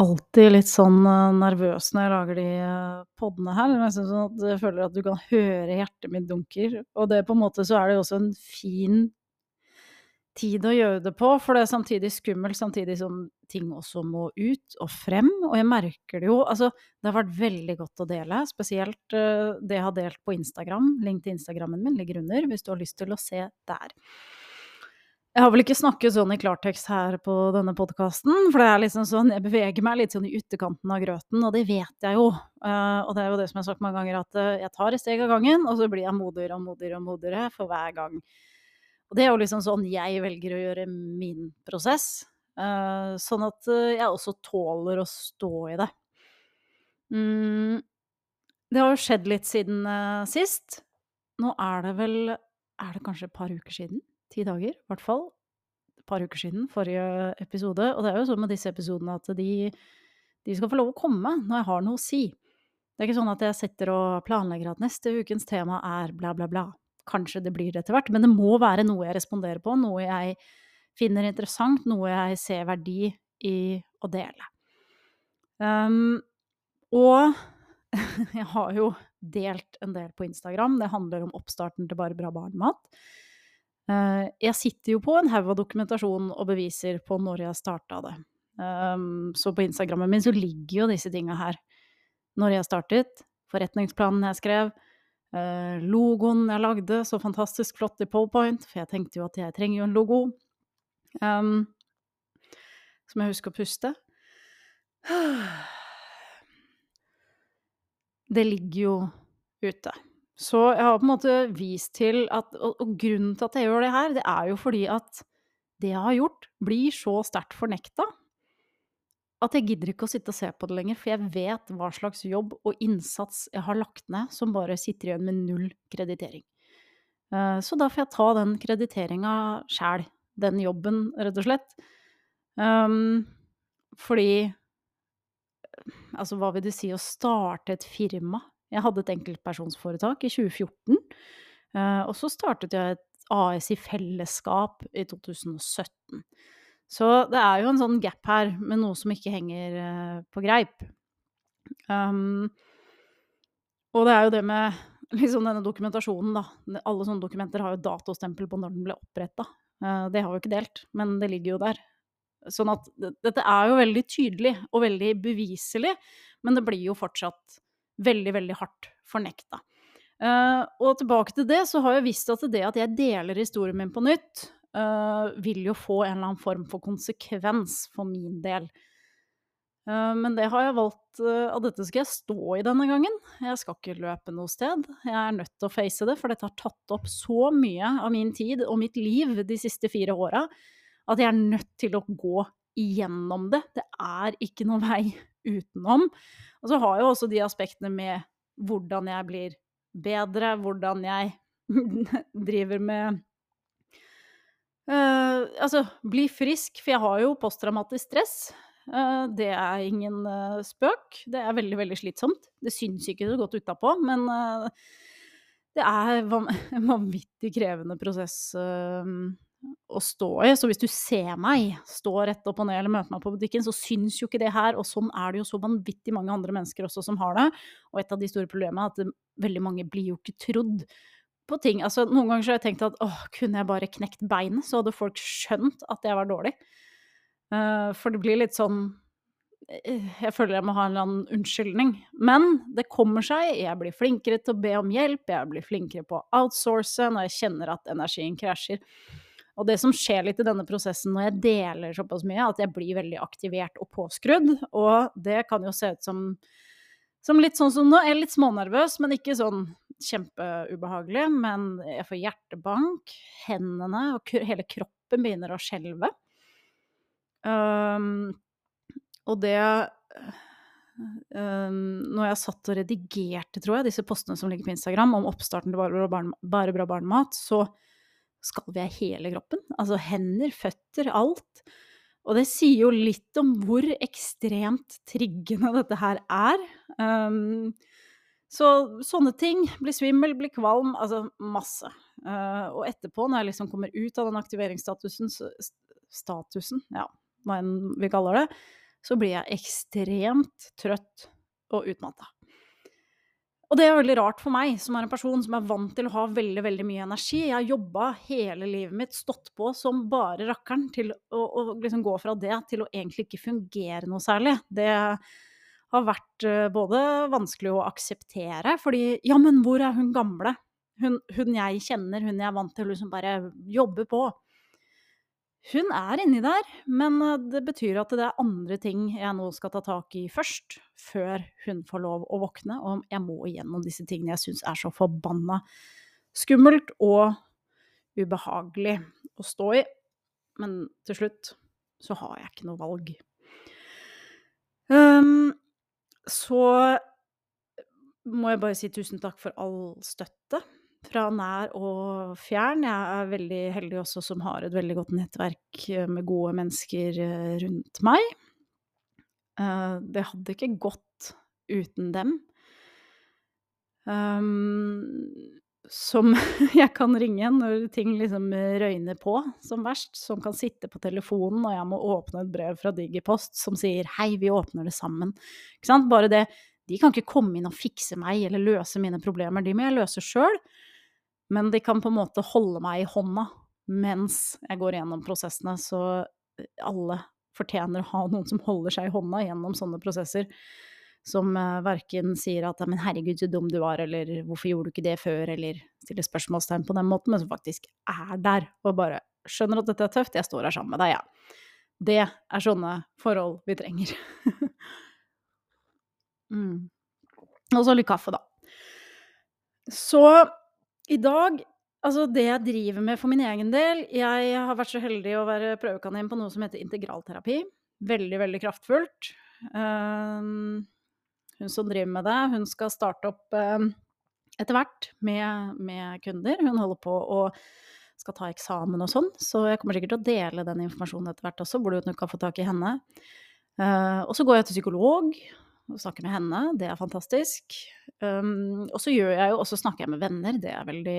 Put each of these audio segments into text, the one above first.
alltid litt sånn eh, nervøs når jeg lager de eh, podene her. Nesten sånn jeg føler at du kan høre hjertet mitt dunker. Og det på en måte så er det jo også en fin tid å gjøre det på, for det er samtidig skummelt, samtidig som ting også må ut og frem. Og jeg merker det jo Altså, det har vært veldig godt å dele, spesielt uh, det jeg har delt på Instagram. Link til Instagrammen min ligger under, hvis du har lyst til å se der. Jeg har vel ikke snakket sånn i klartekst her på denne podkasten, for det er liksom sånn, jeg beveger meg litt sånn i ytterkanten av grøten, og det vet jeg jo. Uh, og det er jo det som jeg har sagt mange ganger, at uh, jeg tar et steg av gangen, og så blir jeg modigere og modigere og modigere for hver gang. Og det er jo liksom sånn jeg velger å gjøre min prosess, uh, sånn at jeg også tåler å stå i det. Mm, det har jo skjedd litt siden sist. Nå er det vel Er det kanskje et par uker siden? Ti dager, i hvert fall. Et par uker siden, forrige episode. Og det er jo sånn med disse episodene at de, de skal få lov å komme når jeg har noe å si. Det er ikke sånn at jeg sitter og planlegger at neste ukens tema er bla, bla, bla. Kanskje det blir det etter hvert, men det må være noe jeg responderer på, noe jeg finner interessant, noe jeg ser verdi i å dele. Um, og jeg har jo delt en del på Instagram. Det handler om oppstarten til Bare bra barnemat. Eh, jeg sitter jo på en haug av dokumentasjon og beviser på når jeg starta det. Um, så på Instagrammen min så ligger jo disse tinga her. Når jeg startet, forretningsplanen jeg skrev, uh, logoen jeg lagde, så fantastisk flott i Polepoint, for jeg tenkte jo at jeg trenger jo en logo. Um, så jeg husker å puste. Det ligger jo ute. Så jeg har på en måte vist til at og, grunnen til at jeg gjør det her, det er jo fordi at det jeg har gjort, blir så sterkt fornekta at jeg gidder ikke å sitte og se på det lenger, for jeg vet hva slags jobb og innsats jeg har lagt ned som bare sitter igjen med null kreditering. Eh, så da får jeg ta den krediteringa sjæl, den jobben, rett og slett. Um, fordi Altså, hva vil det si å starte et firma jeg hadde et enkeltpersonsforetak i 2014. Eh, og så startet jeg et AS i fellesskap i 2017. Så det er jo en sånn gap her med noe som ikke henger eh, på greip. Um, og det er jo det med liksom denne dokumentasjonen, da. Alle sånne dokumenter har jo datostempel på når den ble oppretta. Uh, det har vi ikke delt, men det ligger jo der. Sånn at dette er jo veldig tydelig og veldig beviselig, men det blir jo fortsatt veldig, veldig hardt fornekta. Uh, og tilbake til det, så har jeg visst at det at jeg deler historien min på nytt, uh, vil jo få en eller annen form for konsekvens for min del. Uh, men det har jeg valgt at dette skal jeg stå i denne gangen. Jeg skal ikke løpe noe sted. Jeg er nødt til å face det, for dette har tatt opp så mye av min tid og mitt liv de siste fire åra at jeg er nødt til å gå igjennom det. Det er ikke noen vei utenom. Og så har jeg også de aspektene med hvordan jeg blir bedre, hvordan jeg driver med uh, Altså, bli frisk, for jeg har jo posttraumatisk stress. Uh, det er ingen uh, spøk. Det er veldig, veldig slitsomt. Det syns ikke så godt utapå, men det er en vanvittig krevende prosess å stå i. Så hvis du ser meg stå rett opp og ned eller møte meg på butikken, så syns jo ikke det her. Og sånn er det jo så vanvittig mange andre mennesker også som har det. Og et av de store problemene er at veldig mange blir jo ikke trodd på ting. Altså, noen ganger så har jeg tenkt at åh, kunne jeg bare knekt beinet, så hadde folk skjønt at jeg var dårlig. Uh, for det blir litt sånn eh, jeg føler jeg må ha en eller annen unnskyldning. Men det kommer seg. Jeg blir flinkere til å be om hjelp, jeg blir flinkere på å outsource når jeg kjenner at energien krasjer. Og det som skjer litt i denne prosessen når jeg deler såpass mye, at jeg blir veldig aktivert og påskrudd. Og det kan jo se ut som, som litt sånn som nå. Jeg er litt smånervøs, men ikke sånn kjempeubehagelig. Men jeg får hjertebank, hendene og hele kroppen begynner å skjelve. Um, og det um, Når jeg satt og redigerte, tror jeg, disse postene som ligger på Instagram om oppstarten til Bare bra, barnemat, så skalv jeg hele kroppen. Altså hender, føtter, alt. Og det sier jo litt om hvor ekstremt triggende dette her er. Um, så sånne ting. Bli svimmel, bli kvalm. Altså masse. Uh, og etterpå, når jeg liksom kommer ut av den aktiveringsstatusen, statusen, ja, hva enn vi kaller det, så blir jeg ekstremt trøtt og utmatta. Og det er veldig rart for meg, som er en person som er vant til å ha veldig veldig mye energi. Jeg har jobba hele livet mitt, stått på som bare rakkeren, til å, å liksom gå fra det til å egentlig ikke fungere noe særlig. Det har vært uh, både vanskelig å akseptere, fordi ja, men hvor er hun gamle? Hun, hun jeg kjenner, hun jeg er vant til å liksom bare jobbe på. Hun er inni der, men eh, det betyr at det er andre ting jeg nå skal ta tak i først, før hun får lov å våkne. Og jeg må igjennom disse tingene jeg syns er så forbanna skummelt og ubehagelig å stå i. Men til slutt så har jeg ikke noe valg. Um, så må jeg bare si tusen takk for all støtte fra nær og fjern. Jeg er veldig heldig også som har et veldig godt nettverk eh, med gode mennesker eh, rundt meg. Eh, det hadde ikke gått uten dem. Um, som jeg kan ringe når ting liksom røyner på som verst. Som kan sitte på telefonen og jeg må åpne et brev fra Digipost som sier 'hei, vi åpner det sammen'. Ikke sant? Bare det. De kan ikke komme inn og fikse meg eller løse mine problemer, de må jeg løse sjøl. Men de kan på en måte holde meg i hånda mens jeg går gjennom prosessene, så eh, alle fortjener å ha noen som holder seg i hånda gjennom sånne prosesser. Som uh, verken sier at 'men herregud, så dum du var', eller 'hvorfor gjorde du ikke det før', eller stiller spørsmålstegn på den måten, men som faktisk er der og bare skjønner at dette er tøft, jeg står her sammen med deg, jeg. Ja. Det er sånne forhold vi trenger. mm. Og så litt kaffe, da. Så i dag Altså, det jeg driver med for min egen del Jeg har vært så heldig å være prøvekanin på noe som heter integralterapi. Veldig, veldig kraftfullt. Um, hun som driver med det, hun skal starte opp um, etter hvert med, med, kunder. Hun holder på å skal ta eksamen og sånn, så jeg kommer sikkert til å dele den informasjonen etter hvert også, hvor du kan få tak i henne. Uh, og så går jeg til psykolog, og snakker med henne. Det er fantastisk. Um, og så gjør jeg jo også snakker jeg med venner. Det er veldig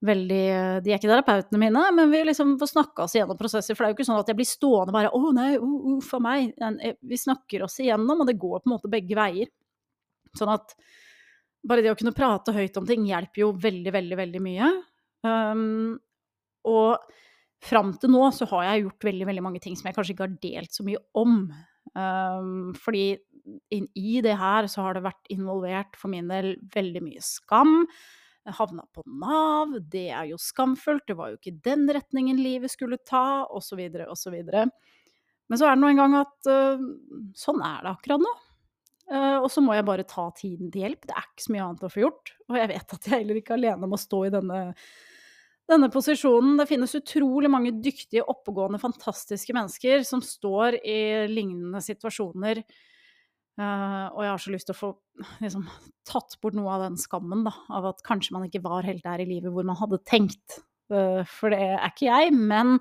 veldig De er ikke terapeutene mine, men vi liksom får snakka oss igjennom prosesser. For det er jo ikke sånn at jeg blir stående bare 'Å nei, uff a meg'. Eh, vi snakker oss igjennom, og det går på en måte begge veier. Sånn at bare det å kunne prate høyt om ting hjelper jo veldig, veldig, veldig mye. Um, og fram til nå så har jeg gjort veldig, veldig mange ting som jeg kanskje ikke har delt så mye om. Um, fordi i det her så har det vært involvert for min del veldig mye skam. Jeg havna på Nav, det er jo skamfullt, det var jo ikke den retningen livet skulle ta, osv., osv. Men så er det nå engang at uh, sånn er det akkurat nå. Uh, og så må jeg bare ta tiden til hjelp. Det er ikke så mye annet å få gjort. Og jeg vet at jeg heller ikke alene må stå i denne, denne posisjonen. Det finnes utrolig mange dyktige, oppegående, fantastiske mennesker som står i lignende situasjoner Uh, og jeg har så lyst til å få liksom, tatt bort noe av den skammen, da, av at kanskje man ikke var helt der i livet hvor man hadde tenkt. Uh, for det er ikke jeg, men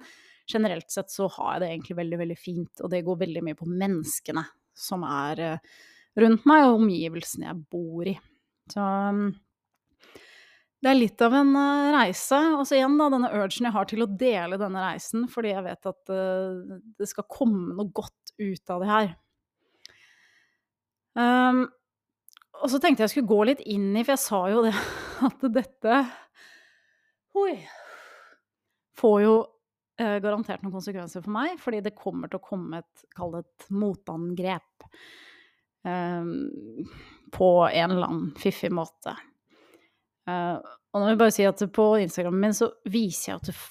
generelt sett så har jeg det egentlig veldig, veldig fint, og det går veldig mye på menneskene som er uh, rundt meg, og omgivelsene jeg bor i. Så um, det er litt av en reise. Og så igjen, da, denne urgen jeg har til å dele denne reisen, fordi jeg vet at det skal komme noe godt ut av det her. Um, og så tenkte jeg skulle gå litt inn i, for jeg sa jo det, at dette Oi. Får jo eh, garantert noen konsekvenser for meg, fordi det kommer til å komme et, kall det et motangrep. Um, på en eller annen fiffig måte. Uh, og nå vil jeg bare si at på Instagrammen min så viser jeg til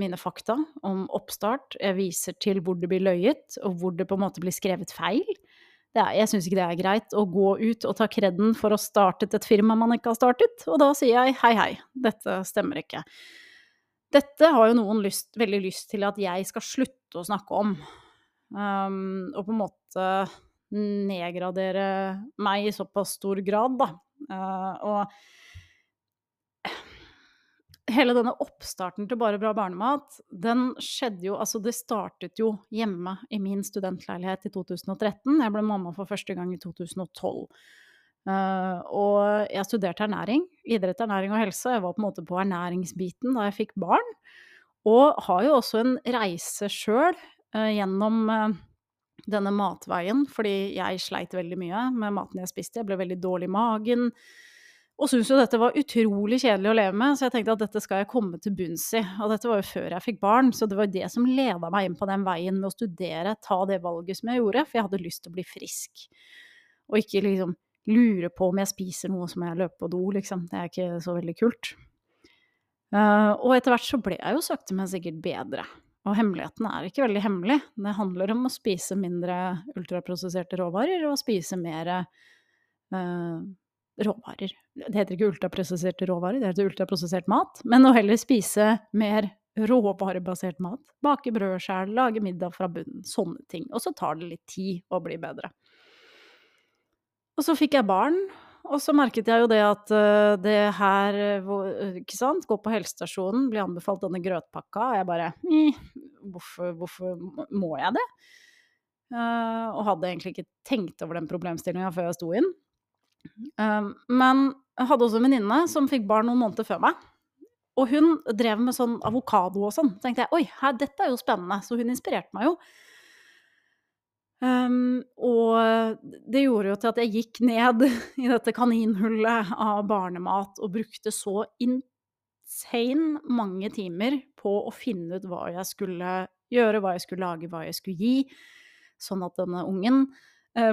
mine fakta om oppstart. Jeg viser til hvor det blir løyet, og hvor det på en måte blir skrevet feil er, jeg syns ikke det er greit å gå ut og ta kreden for å ha startet et firma man ikke har startet, og da sier jeg hei, hei, dette stemmer ikke. Dette har jo noen lyst, veldig lyst til at jeg skal slutte å snakke om, um, og på en måte nedgradere meg i såpass stor grad, da. Uh, og hele denne oppstarten til Bare bra barnemat, den skjedde jo Altså, det startet jo hjemme i min studentleilighet i 2013. Jeg ble mamma for første gang i 2012. Uh, eh, og jeg studerte ernæring, idrett, ernæring og helse. Jeg var på en måte på ernæringsbiten da jeg fikk barn. Og har jo også en reise sjøl uh, gjennom uh, denne matveien, fordi jeg sleit veldig mye med maten jeg spiste. Jeg ble veldig dårlig i magen. Og syntes jo dette var utrolig kjedelig å leve med, så jeg tenkte at dette skal jeg komme til bunns i. Og dette var jo før jeg fikk barn, så det var det som leda meg inn på den veien med å studere, ta det valget som jeg gjorde, for jeg hadde lyst til å bli frisk. Og ikke liksom lure på om jeg spiser noe, så må jeg løpe på do, liksom. Det er ikke så veldig kult. Uh, og etter hvert så ble jeg jo sakte, men sikkert bedre. Og hemmeligheten er ikke veldig hemmelig. Det handler om å spise mindre ultraprosesserte råvarer og spise mer uh, råvarer. Det heter ikke ultraprosesserte råvarer, det heter ultraprosessert mat. Men å heller spise mer råvarebasert mat. Bake brød sjøl, lage middag fra bunnen. Sånne ting. Og så tar det litt tid å bli bedre. Og så fikk jeg barn, og så merket jeg jo det at uh, det her Ikke sant, gå på helsestasjonen, bli anbefalt denne grøtpakka, og jeg bare hvorfor, hvorfor, må jeg det? Uh, og hadde egentlig ikke tenkt over den problemstillinga før jeg sto inn. Um, men jeg hadde også en venninne som fikk barn noen måneder før meg. Og hun drev med sånn avokado og sånn. tenkte jeg oi, her, dette er jo spennende. Så hun inspirerte meg jo. Um, og det gjorde jo til at jeg gikk ned i dette kaninhullet av barnemat og brukte så insane mange timer på å finne ut hva jeg skulle gjøre, hva jeg skulle lage, hva jeg skulle gi, sånn at denne ungen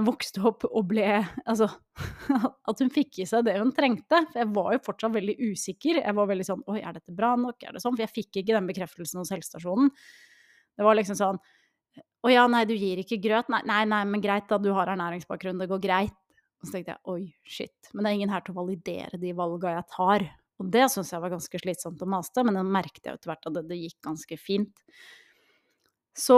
vokste opp og ble Altså at hun fikk i seg det hun trengte. For jeg var jo fortsatt veldig usikker. Jeg var veldig sånn Oi, er dette bra nok? Er det sånn? For jeg fikk ikke den bekreftelsen hos helsestasjonen. Det var liksom sånn Å ja, nei, du gir ikke grøt? Nei, nei, nei, men greit da, du har ernæringsbakgrunn, det går greit. Og så tenkte jeg oi, shit. Men det er ingen her til å validere de valga jeg tar. Og det syns jeg var ganske slitsomt å maste, men det merket jeg etter hvert at det, det gikk ganske fint. Så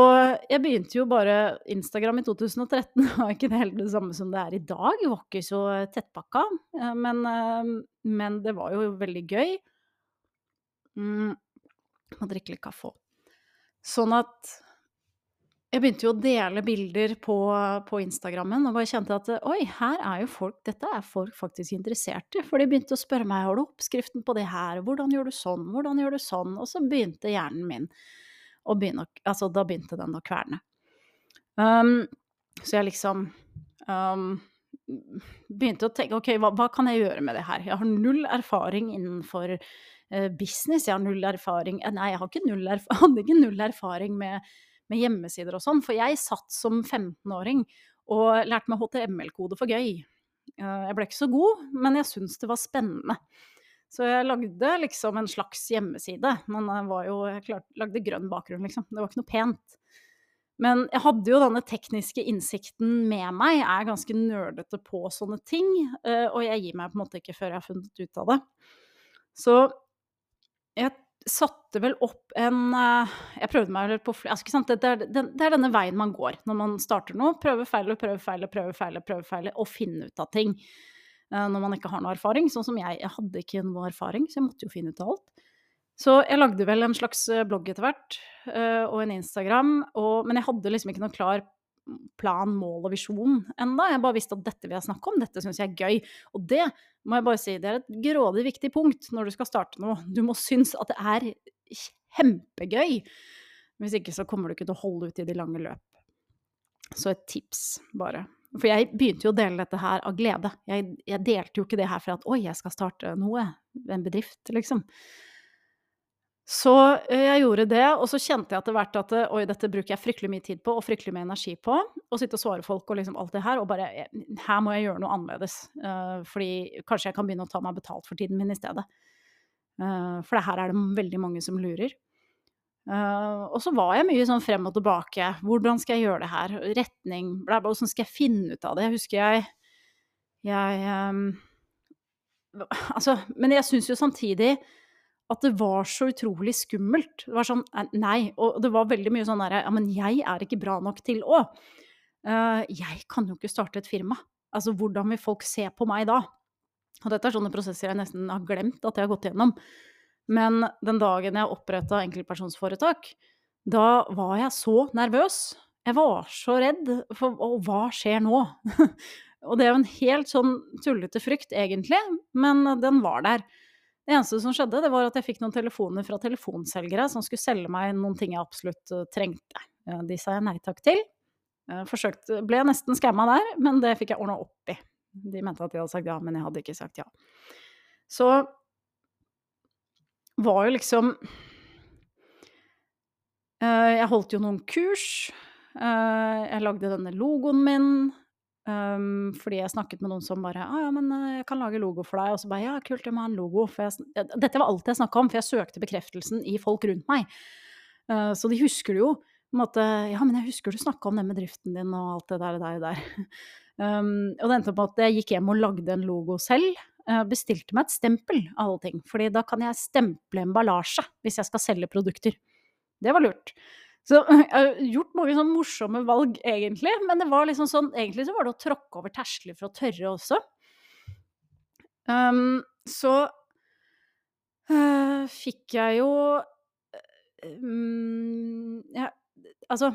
jeg begynte jo bare Instagram i 2013 var ikke det helt det samme som det er i dag. Det var ikke så tettpakka, eh, men, eh, men det var jo veldig gøy. Mm, drikke litt kaffe òg. Sånn at jeg begynte jo å dele bilder på, på Instagrammen og bare kjente at oi, her er jo folk Dette er folk faktisk interessert i. For de begynte å spørre meg har du oppskriften på det her, hvordan gjør du sånn, hvordan gjør du sånn? Og så begynte hjernen min og begynne, altså, da begynte den å kverne. Um, så jeg liksom um, begynte å tenke ok, hva, hva, kan jeg gjøre med det her? Jeg har null erfaring innenfor uh, business, jeg har null erfaring eh, Nei, jeg har ikke null erfaring, hadde ikke null erfaring med, med hjemmesider og sånn, for jeg satt som 15-åring og lærte meg HTML-kode for gøy. Uh, jeg ble ikke så god, men jeg syntes det var spennende. Så jeg lagde liksom en slags hjemmeside, men jeg jo Jeg klart, lagde grønn bakgrunn, liksom. Det var ikke noe pent. Men jeg hadde jo denne tekniske innsikten med meg, jeg er ganske nerdete på sånne ting, eh, og jeg gir meg på en måte ikke før jeg har funnet ut av det. Så jeg satte vel opp en eh, Jeg prøvde meg vel på altså, det, er, det, er, denne veien man går når man starter noe. Prøve, feile, prøve, feile, prøve, feile, prøve, feile, og finne ut av ting. Eh, når man ikke har noe erfaring. Sånn som jeg. Jeg hadde ikke noe erfaring, så jeg måtte jo finne ut av alt. Så jeg lagde vel en slags eh, blogg etter hvert, eh, og en Instagram, og, men jeg hadde liksom ikke noen klar plan, mål og visjon enda. Jeg bare visste at dette vil jeg snakke om, dette syns jeg er gøy. Og det må jeg bare si, det er et grådig viktig punkt når du skal starte noe. Du må synes at det er kjempegøy. Hvis ikke så kommer du ikke til å holde ut i de lange løp. Så et tips, bare. For jeg begynte jo å dele dette her av glede. Jeg, jeg delte jo ikke det her for at oi, jeg skal starte noe, en bedrift, liksom. Så jeg gjorde det, og så kjente jeg etter hvert at oi, dette bruker jeg fryktelig mye tid på og fryktelig mye energi på. Å sitte og svare folk og liksom alt det her, og bare her må jeg gjøre noe annerledes. Uh, fordi kanskje jeg kan begynne å ta meg betalt for tiden min i stedet. Uh, for her er det veldig mange som lurer. Uh, og så var jeg mye sånn frem og tilbake. Hvordan skal jeg gjøre det her? Retning. Hvordan skal jeg finne ut av det? Jeg husker jeg Jeg um, Altså, men jeg syns jo samtidig at det var så utrolig skummelt. Det var sånn Nei. Og det var veldig mye sånn derre Ja, men jeg er ikke bra nok til å. Uh, jeg kan jo ikke starte et firma. Altså, hvordan vil folk se på meg da? Og dette er sånne prosesser jeg nesten har glemt at jeg har gått gjennom. Men den dagen jeg oppretta enkeltpersonsforetak, da var jeg så nervøs. Jeg var så redd for Og hva skjer nå? og det er jo en helt sånn tullete frykt, egentlig, men den var der. Det eneste som skjedde, det var at jeg fikk noen telefoner fra telefonselgere som skulle selge meg noen ting jeg absolutt eh, trengte. De sa jeg nei takk til. Jeg forsøkte Ble nesten skamma der, men det fikk jeg ordna opp i. De mente at de hadde sagt ja, men jeg hadde ikke sagt ja. Så var jo liksom uh, Jeg holdt jo noen kurs. Uh, jeg lagde denne logoen min. Um, fordi jeg snakket med noen som bare ah, ja, men jeg kan lage logo for deg. Og så bare ja, kult, jeg må ha en logo. Jeg, dette var alt jeg snakka om, for jeg søkte bekreftelsen i folk rundt meg. Uh, så de husker det jo. Måte, ja, men jeg husker du snakka om den med driften din og alt det der. der, der. Um, og det endte opp med at jeg gikk hjem og lagde en logo selv. Uh, bestilte meg et stempel av alle ting. fordi da kan jeg stemple emballasje hvis jeg skal selge produkter. Det var lurt. Så jeg har gjort mange sånn morsomme valg, egentlig. Men det var liksom sånn, egentlig så var det å tråkke over terskler for å tørre også. Um, så uh, fikk jeg jo um, ja, Altså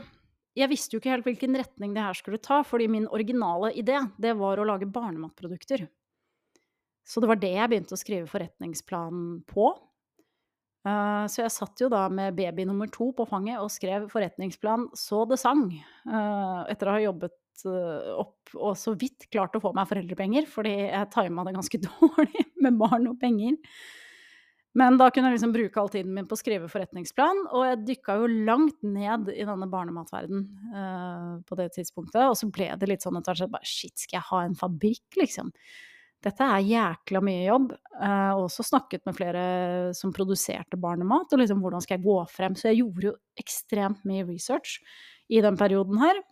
jeg visste jo ikke helt hvilken retning det her skulle ta, fordi min originale idé, det var å lage barnematprodukter. Så det var det jeg begynte å skrive forretningsplanen på. Uh, så jeg satt jo da med baby nummer to på fanget og skrev forretningsplan så det sang. Uh, etter å ha jobbet uh, opp og så vidt klart å få meg foreldrepenger, fordi jeg tima det ganske dårlig med barn og penger. Men da kunne jeg liksom bruke all tiden min på å skrive forretningsplan, og jeg dykka jo langt ned i denne barnematverden uh, på det tidspunktet. Og så ble det litt sånn etter hvert bare shit, skal jeg ha en fabrikk, liksom? Dette er jækla mye jobb. Uh, og også snakket med flere som produserte barnemat, og liksom hvordan skal jeg gå frem? Så jeg gjorde jo ekstremt mye research i den perioden her.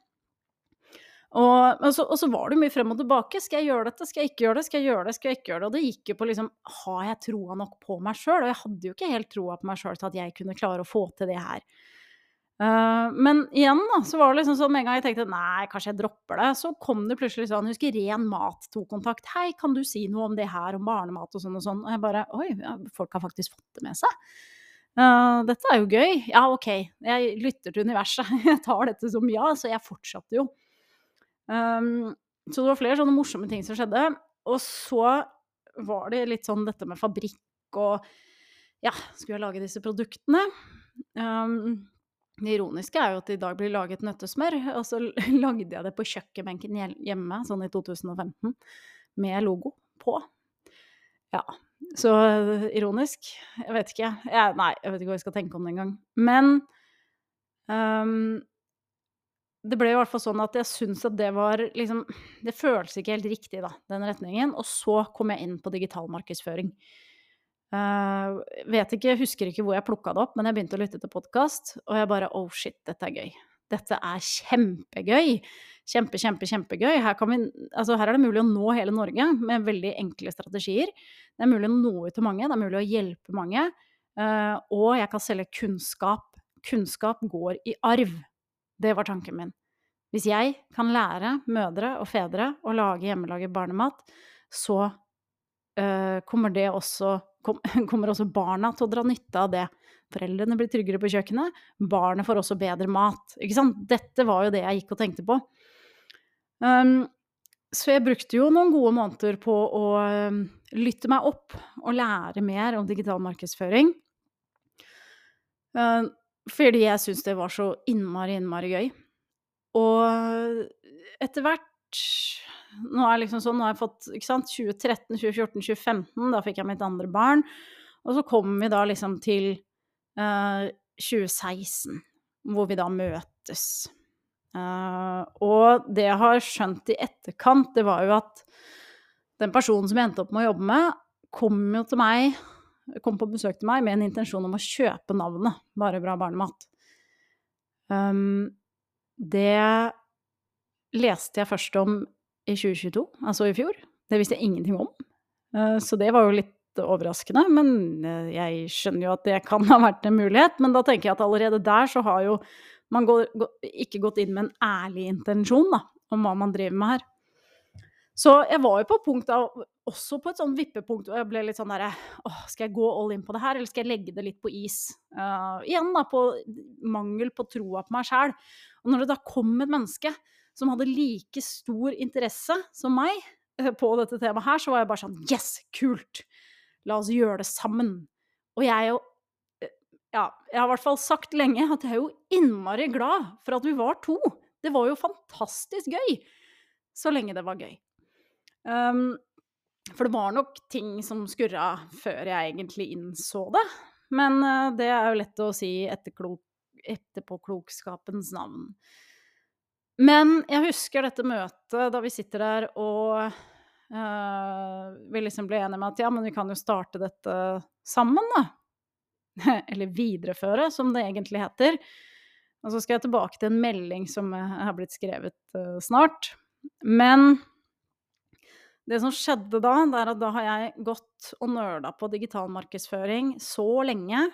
Og, og, så, og, så, var det mye frem og tilbake. Skal jeg gjøre dette? Skal jeg ikke gjøre det? Skal jeg gjøre det? Skal jeg ikke gjøre det? Og det gikk jo på liksom Har jeg troa nok på meg sjøl? Og jeg hadde jo ikke helt troa på meg sjøl til at jeg kunne klare å få til det her. Uh, men igjen, da, så var det liksom sånn med en gang jeg tenkte nei, kanskje jeg dropper det, så kom det plutselig sånn Husker Ren Mat tok kontakt. Hei, kan du si noe om det her, om barnemat og sånn og sånn? Og jeg bare Oi, ja, folk har faktisk fått det med seg. Uh, dette er jo gøy. Ja, OK. Jeg lytter til universet. Jeg tar dette som ja, så jeg fortsatte jo. Um, så det var flere sånne morsomme ting som skjedde. Og så var det litt sånn dette med fabrikk og Ja, skulle jeg lage disse produktene? Um, det ironiske er jo at det i dag blir laget nøttesmør, og så lagde jeg det på kjøkkenbenken hjemme, sånn i 2015, med logo på. Ja, så ironisk. Jeg vet ikke. Jeg, nei, jeg vet ikke hva jeg skal tenke om det engang. Men um, det ble i hvert fall sånn at jeg syns at det var liksom Det føles ikke helt riktig, da, den retningen. Og så kom jeg inn på digital markedsføring. Uh, vet ikke, husker ikke hvor jeg plukka det opp, men jeg begynte å lytte til podkast, og jeg bare Oh shit, dette er gøy. Dette er kjempegøy. Kjempe, kjempe, kjempegøy. Her, vi, altså her er det mulig å nå hele Norge med veldig enkle strategier. Det er mulig å nå ut til mange, det er mulig å hjelpe mange. Uh, og jeg kan selge kunnskap. Kunnskap går i arv. Det var tanken min. Hvis jeg kan lære mødre og fedre å lage hjemmelaget barnemat, så uh, kommer det også kommer også barna til å dra nytte av det. Foreldrene blir tryggere på kjøkkenet, barnet får også bedre mat. Ikke sant? Dette var jo det jeg gikk og tenkte på. Um, så jeg brukte jo noen gode måneder på å um, lytte meg opp og lære mer om digital markedsføring. Uh, fordi jeg syntes det var så innmari, innmari gøy. Og etter hvert Nå liksom sånn, nå har jeg fått ikke sant, 2013, 2014, 2015, da fikk jeg mitt andre barn. Og så kommer vi da liksom til uh, 2016, hvor vi da møtes. Uh, og det jeg har skjønt i etterkant, det var jo at den personen som jeg endte opp med å jobbe med, kom jo til meg kom på besøk til meg med en intensjon om å kjøpe navnet Bare bra barnemat. Um, det leste jeg først om i 2022, altså i fjor. Det visste jeg ingenting om. Uh, så det var jo litt overraskende, men uh, jeg skjønner jo at det kan ha vært en mulighet. Men da tenker jeg at allerede der så har jo man går, ikke gått inn med en ærlig intensjon da, om hva man driver med her. Så jeg var jo på punkt av, også på et sånn vippepunkt og jeg ble litt sånn derre skal jeg gå all in på det her, eller skal jeg legge det litt på is? Uh, igjen da, på mangel på troa på meg sjæl. Og når det da kom et menneske som hadde like stor interesse som meg uh, på dette temaet her, så var jeg bare sånn Yes, kult! La oss gjøre det sammen. Og jeg er jo uh, Ja, jeg har i hvert fall sagt lenge at jeg er jo innmari glad for at vi var to Det var jo fantastisk gøy! Så lenge det var gøy. Um, for det var nok ting som skurra før jeg egentlig innså det. Men uh, det er jo lett å si etterpåklokskapens navn. Men jeg husker dette møtet da vi sitter der og uh, vi liksom ble enige med at ja, men vi kan jo starte dette sammen, da. Eller videreføre, som det egentlig heter. Og så skal jeg tilbake til en melding som har blitt skrevet uh, snart. Men det som skjedde da, det er at da har jeg gått og nøla på digital markedsføring så lenge.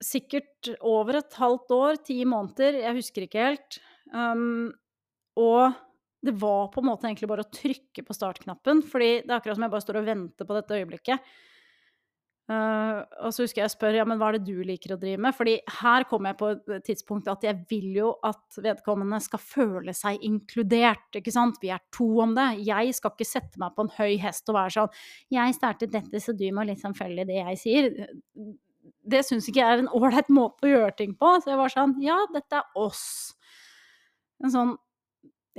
Sikkert over et halvt år, ti måneder, jeg husker ikke helt. Um, og det var på en måte egentlig bare å trykke på startknappen, fordi det er akkurat som jeg bare står og venter på dette øyeblikket. Uh, og så husker jeg jeg spør ja, men hva er det du liker å drive med? Fordi her kommer jeg på et tidspunkt at jeg vil jo at vedkommende skal føle seg inkludert. ikke sant? Vi er to om det. Jeg skal ikke sette meg på en høy hest og være sånn 'Jeg startet dette, så du må liksom følge det jeg sier.' Det syns ikke jeg er en ålreit måte å gjøre ting på. Så jeg var sånn Ja, dette er oss. En sånn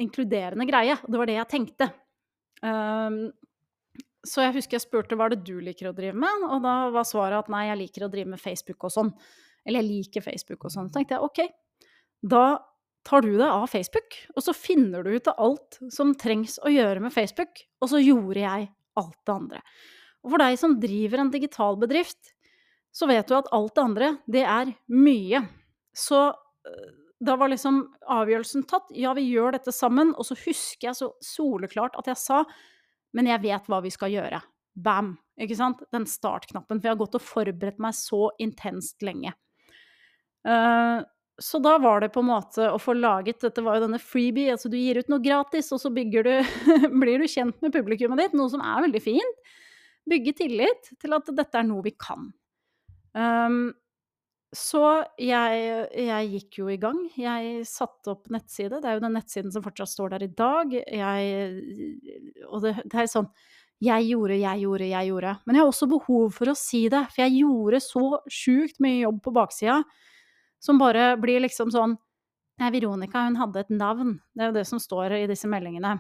inkluderende greie. Det var det jeg tenkte. Um, så jeg husker jeg spurte hva det du liker å drive med, og da var svaret at nei, jeg liker å drive med Facebook og sånn. Eller jeg liker Facebook og sånn. Så tenkte jeg ok, da tar du deg av Facebook, og så finner du ut av alt som trengs å gjøre med Facebook. Og så gjorde jeg alt det andre. Og for deg som driver en digital bedrift, så vet du at alt det andre, det er mye. Så da var liksom avgjørelsen tatt. Ja, vi gjør dette sammen. Og så husker jeg så soleklart at jeg sa men jeg vet hva vi skal gjøre. Bam! Ikke sant? Den startknappen. For jeg har gått og forberedt meg så intenst lenge. Uh, så da var det på en måte å få laget Dette var jo denne freebie, altså du gir ut noe gratis, og så du, blir du kjent med publikummet ditt, noe som er veldig fint. Bygge tillit til at dette er noe vi kan. Um, så jeg, jeg, gikk jo i gang. Jeg satte opp nettside. Det er jo den nettsiden som fortsatt står der i dag. Jeg, og det, det, er sånn Jeg gjorde, jeg gjorde, jeg gjorde. Men jeg har også behov for å si det, for jeg gjorde så sjukt mye jobb på baksida som bare blir liksom sånn Nei, Veronica, hun hadde et navn. Det er jo det som står i disse meldingene.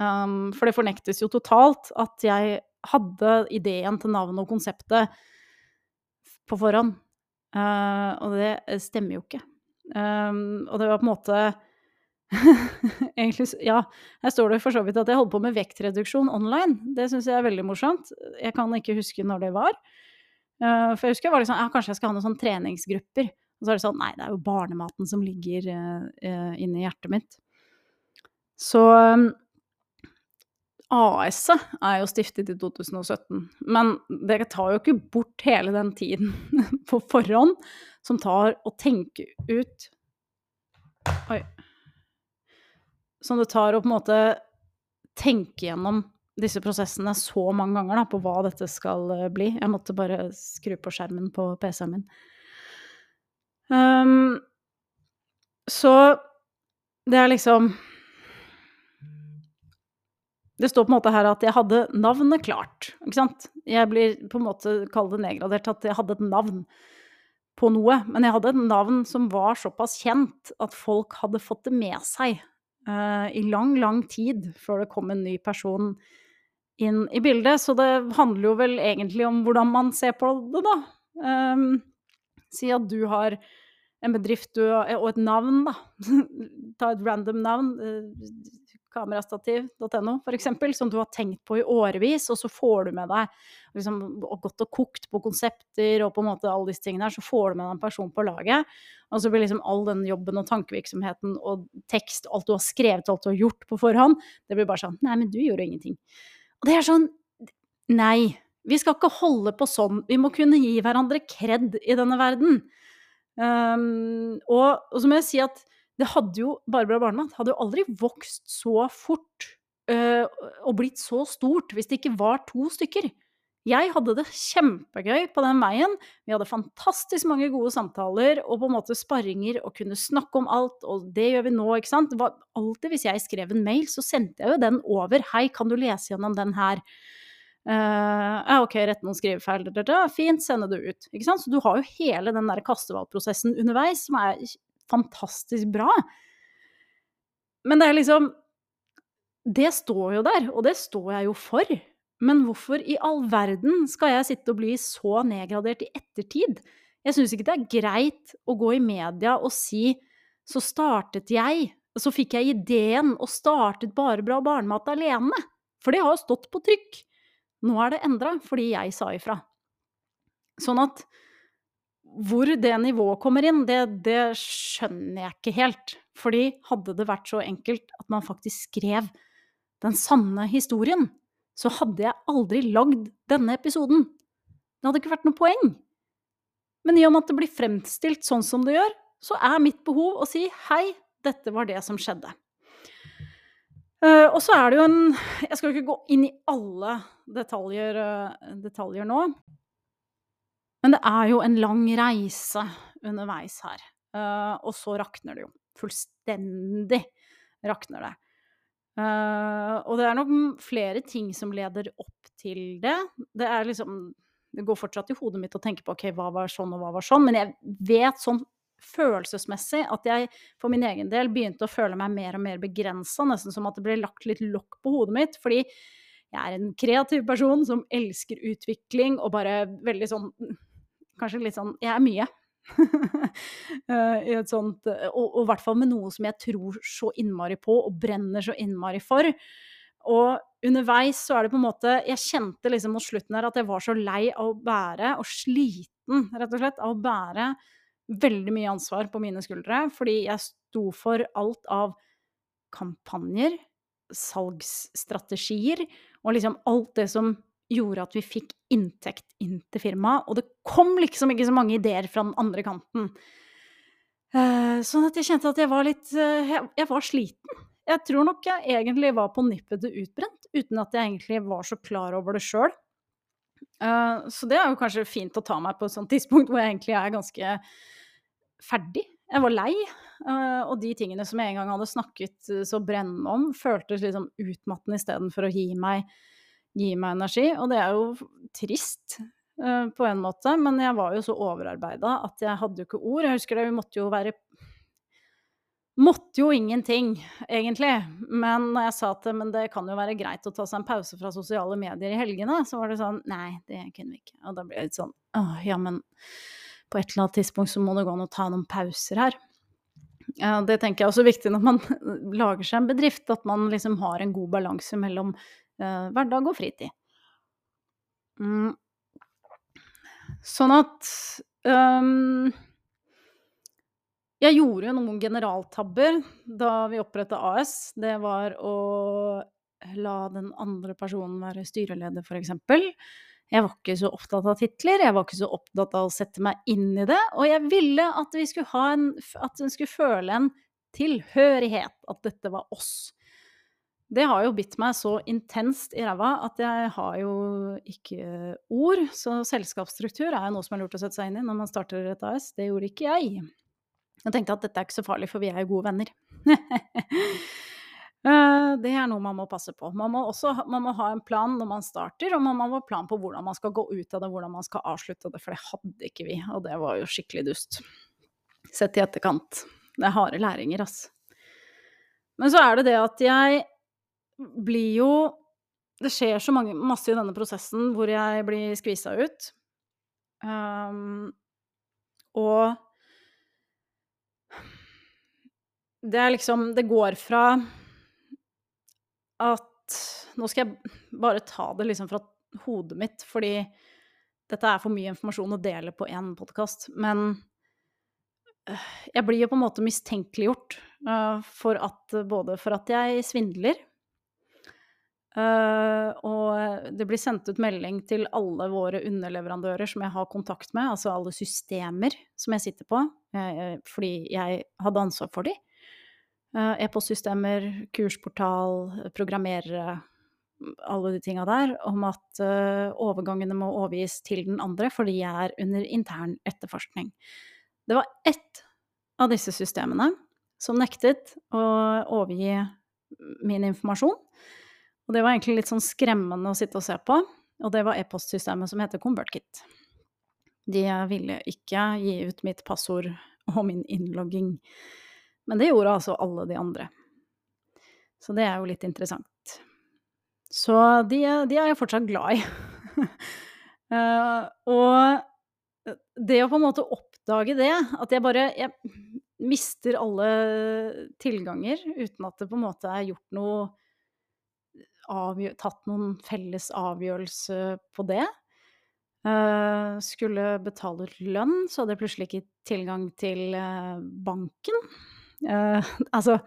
Um, for det fornektes jo totalt at jeg hadde ideen til navnet og konseptet på forhånd. Uh, og det eh, stemmer jo ikke. Um, og det var på en måte Egentlig, ja, her står det for så vidt at jeg holdt på med vektreduksjon online. Det syns jeg er veldig morsomt. Jeg kan ikke huske når det var. Uh, for jeg husker jeg var liksom, ja, kanskje jeg skal ha noen sånne treningsgrupper. Og så er det sånn, nei, det er jo barnematen som ligger uh, inni hjertet mitt. Så um, AS-et er jo stiftet i 2017, men dere tar jo ikke bort hele den tiden på forhånd som tar å tenke ut Oi. Som det tar å på en måte tenke gjennom disse prosessene så mange ganger da, på hva dette skal eh, bli. Jeg måtte bare skru på skjermen på PC-en min. Um, så det er liksom det står på en måte her at jeg hadde navnet klart. Ikke sant? Jeg blir på en måte det nedgradert at jeg hadde et navn på noe. Men jeg hadde et navn som var såpass kjent at folk hadde fått det med seg uh, i lang, lang tid før det kom en ny person inn i bildet. Så det handler jo vel egentlig om hvordan man ser på det, da. Um, si at du har en bedrift du, og et navn, da. Ta et random navn. Kamerastativ.no f.eks., som du har tenkt på i årevis, og så får du med deg liksom, og godt og kokt på konsepter og på en måte alle disse tingene her, så får du med deg en person på laget. Og så blir liksom all den jobben og tankevirksomheten og tekst, alt du har skrevet, alt du har gjort på forhånd, det blir bare sånn Nei, men du gjorde ingenting. Og det er sånn Nei. Vi skal ikke holde på sånn. Vi må kunne gi hverandre kred i denne verden. Um, og, og så må jeg si at det hadde jo Barbara Barnemann hadde jo aldri vokst så fort øh, og blitt så stort hvis det ikke var to stykker. Jeg hadde det kjempegøy på den veien. Vi hadde fantastisk mange gode samtaler og på en måte sparringer og kunne snakke om alt, og det gjør vi nå, ikke sant. Det var alltid hvis jeg skrev en mail, så sendte jeg jo den over. Hei, kan du lese gjennom den her? Uh, ok, rett noen skrivefeil, fint, sende det ut. Ikke sant? Så du har jo hele den der kastevalgprosessen underveis, som er fantastisk bra. Men det er liksom Det står jo der, og det står jeg jo for. Men hvorfor i all verden skal jeg sitte og bli så nedgradert i ettertid? Jeg syns ikke det er greit å gå i media og si 'så startet jeg', og så fikk jeg ideen og startet Bare bra barnemat alene. For det har jo stått på trykk. Nå er det endra fordi jeg sa ifra. Sånn at hvor det nivået kommer inn, det, det skjønner jeg ikke helt. Fordi hadde det vært så enkelt at man faktisk skrev den sanne historien, så hadde jeg aldri lagd denne episoden. Det hadde ikke vært noe poeng. Men i og med at det blir fremstilt sånn som det gjør, så er mitt behov å si hei, dette var det som skjedde. Uh, og så er det jo en Jeg skal ikke gå inn i alle detaljer, uh, detaljer, nå. Men det er jo en lang reise underveis her. Uh, og så rakner det jo. Fullstendig rakner det. og det er nok flere ting som leder opp til det. Det er liksom Det går fortsatt i hodet mitt å tenke på ok, hva var sånn og hva var sånn, men jeg vet sånn følelsesmessig at jeg for min egen del begynte å føle meg mer og mer begrensa, nesten som at det ble lagt litt lokk på hodet mitt. Fordi jeg er en kreativ person som elsker utvikling og bare veldig sånn Kanskje litt sånn Jeg er mye. I et sånt Og i hvert fall med noe som jeg tror så innmari på og brenner så innmari for. Og underveis så er det på en måte Jeg kjente liksom mot slutten her at jeg var så lei av å bære, og sliten, rett og slett, av å bære veldig mye ansvar på mine skuldre, fordi jeg sto for alt av kampanjer, salgsstrategier og liksom alt det som gjorde at vi fikk inntekt inn til firmaet. Og det kom liksom ikke så mange ideer fra den andre kanten. Uh, sånn at jeg kjente at jeg var litt uh, jeg, var sliten. Jeg tror nok jeg egentlig var på nippet til utbrent, uten at jeg egentlig var så klar over det sjøl. Eh, så det er jo kanskje fint å ta meg på et sånt tidspunkt hvor jeg egentlig er ganske ferdig. Jeg var lei. Og de tingene som jeg en gang hadde snakket så brennende om, føltes liksom utmattende istedenfor å gi meg, gi meg, energi. Og det er jo trist uh, på en måte, men jeg var jo så overarbeida at jeg hadde jo ikke ord. Jeg husker det, vi måtte jo være Måtte jo ingenting, egentlig. Men når jeg sa at det kan jo være greit å ta seg en pause fra sosiale medier i helgene, så var det sånn Nei, det kunne vi ikke. Og da ble jeg litt sånn Åh, ja, men på et eller annet tidspunkt så må det gå an å ta noen pauser her. Ja, det tenker jeg er også viktig når man lager seg en bedrift, at man liksom har en god balanse mellom eh, hverdag og fritid. Mm. Sånn at um, Jeg gjorde jo noen generaltabber da vi oppretta AS. Det var å la den andre personen være styreleder, f.eks. Jeg var ikke så opptatt av titler, jeg var ikke så opptatt av å sette meg inn i det. Og jeg ville at vi skulle ha en At en skulle føle en tilhørighet, at dette var oss. Det har jo bitt meg så intenst i ræva at jeg har jo ikke ord. Så selskapsstruktur er jo noe som er lurt å sette seg inn i når man starter et AS. Det gjorde ikke jeg. Jeg tenkte at dette er ikke så farlig, for vi er jo gode venner. Eh, det er noe man må passe på. Man må også man må ha en plan når man starter, og man må ha en plan på hvordan man skal gå ut av det, hvordan man skal avslutte det, for det hadde ikke vi, og det var jo skikkelig dust. Sett i etterkant. Det er harde læringer, altså. Men så er det det at jeg blir jo Det skjer så mange, masse i denne prosessen hvor jeg blir skvisa ut. Um, og det er liksom Det går fra at Nå skal jeg bare ta det liksom fra hodet mitt, fordi dette er for mye informasjon å dele på én podkast. Men øh, jeg blir jo på en måte mistenkeliggjort uh, for at både for at jeg svindler uh, Og det blir sendt ut melding til alle våre underleverandører som jeg har kontakt med, altså alle systemer som jeg sitter på, uh, fordi jeg hadde ansvar for dem. Uh, e-postsystemer, kursportal, programmerere, alle de tinga der, om at overgangene må overgis til den andre fordi jeg er under intern etterforskning. Det var ett av disse systemene som nektet å overgi min informasjon. Og det var egentlig litt sånn skremmende å sitte og se på. Og det var e-postsystemet som heter ConvertKit. De ville ikke gi ut mitt passord og min innlogging. Men det gjorde altså alle de andre. Så det er jo litt interessant. Så de, de er jeg fortsatt glad i. uh, og det å på en måte oppdage det, at jeg bare jeg mister alle tilganger uten at det på en måte er gjort noe Tatt noen felles avgjørelse på det. Uh, skulle betale ut lønn, så hadde jeg plutselig ikke tilgang til uh, banken. Uh, altså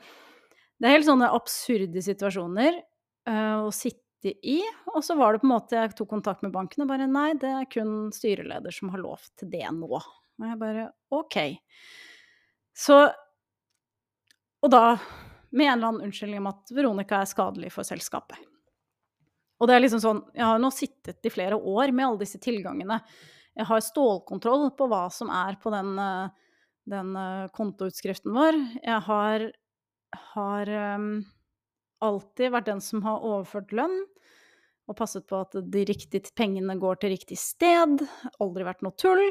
Det er helt sånne absurde situasjoner å sitte i. Og så var det på en måte Jeg tok kontakt med banken og bare Nei, det er kun styreleder som har lov til det nå. Og jeg bare OK. Så Og da med en eller annen unnskyldning om at Veronica er skadelig for selskapet. Og det er liksom sånn Jeg har nå sittet i flere år med alle disse tilgangene. Jeg har stålkontroll på hva som er på den, den kontoutskriften vår. Jeg har, har um, alltid vært den som har overført lønn og passet på at de riktige pengene går til riktig sted. Aldri vært noe tull.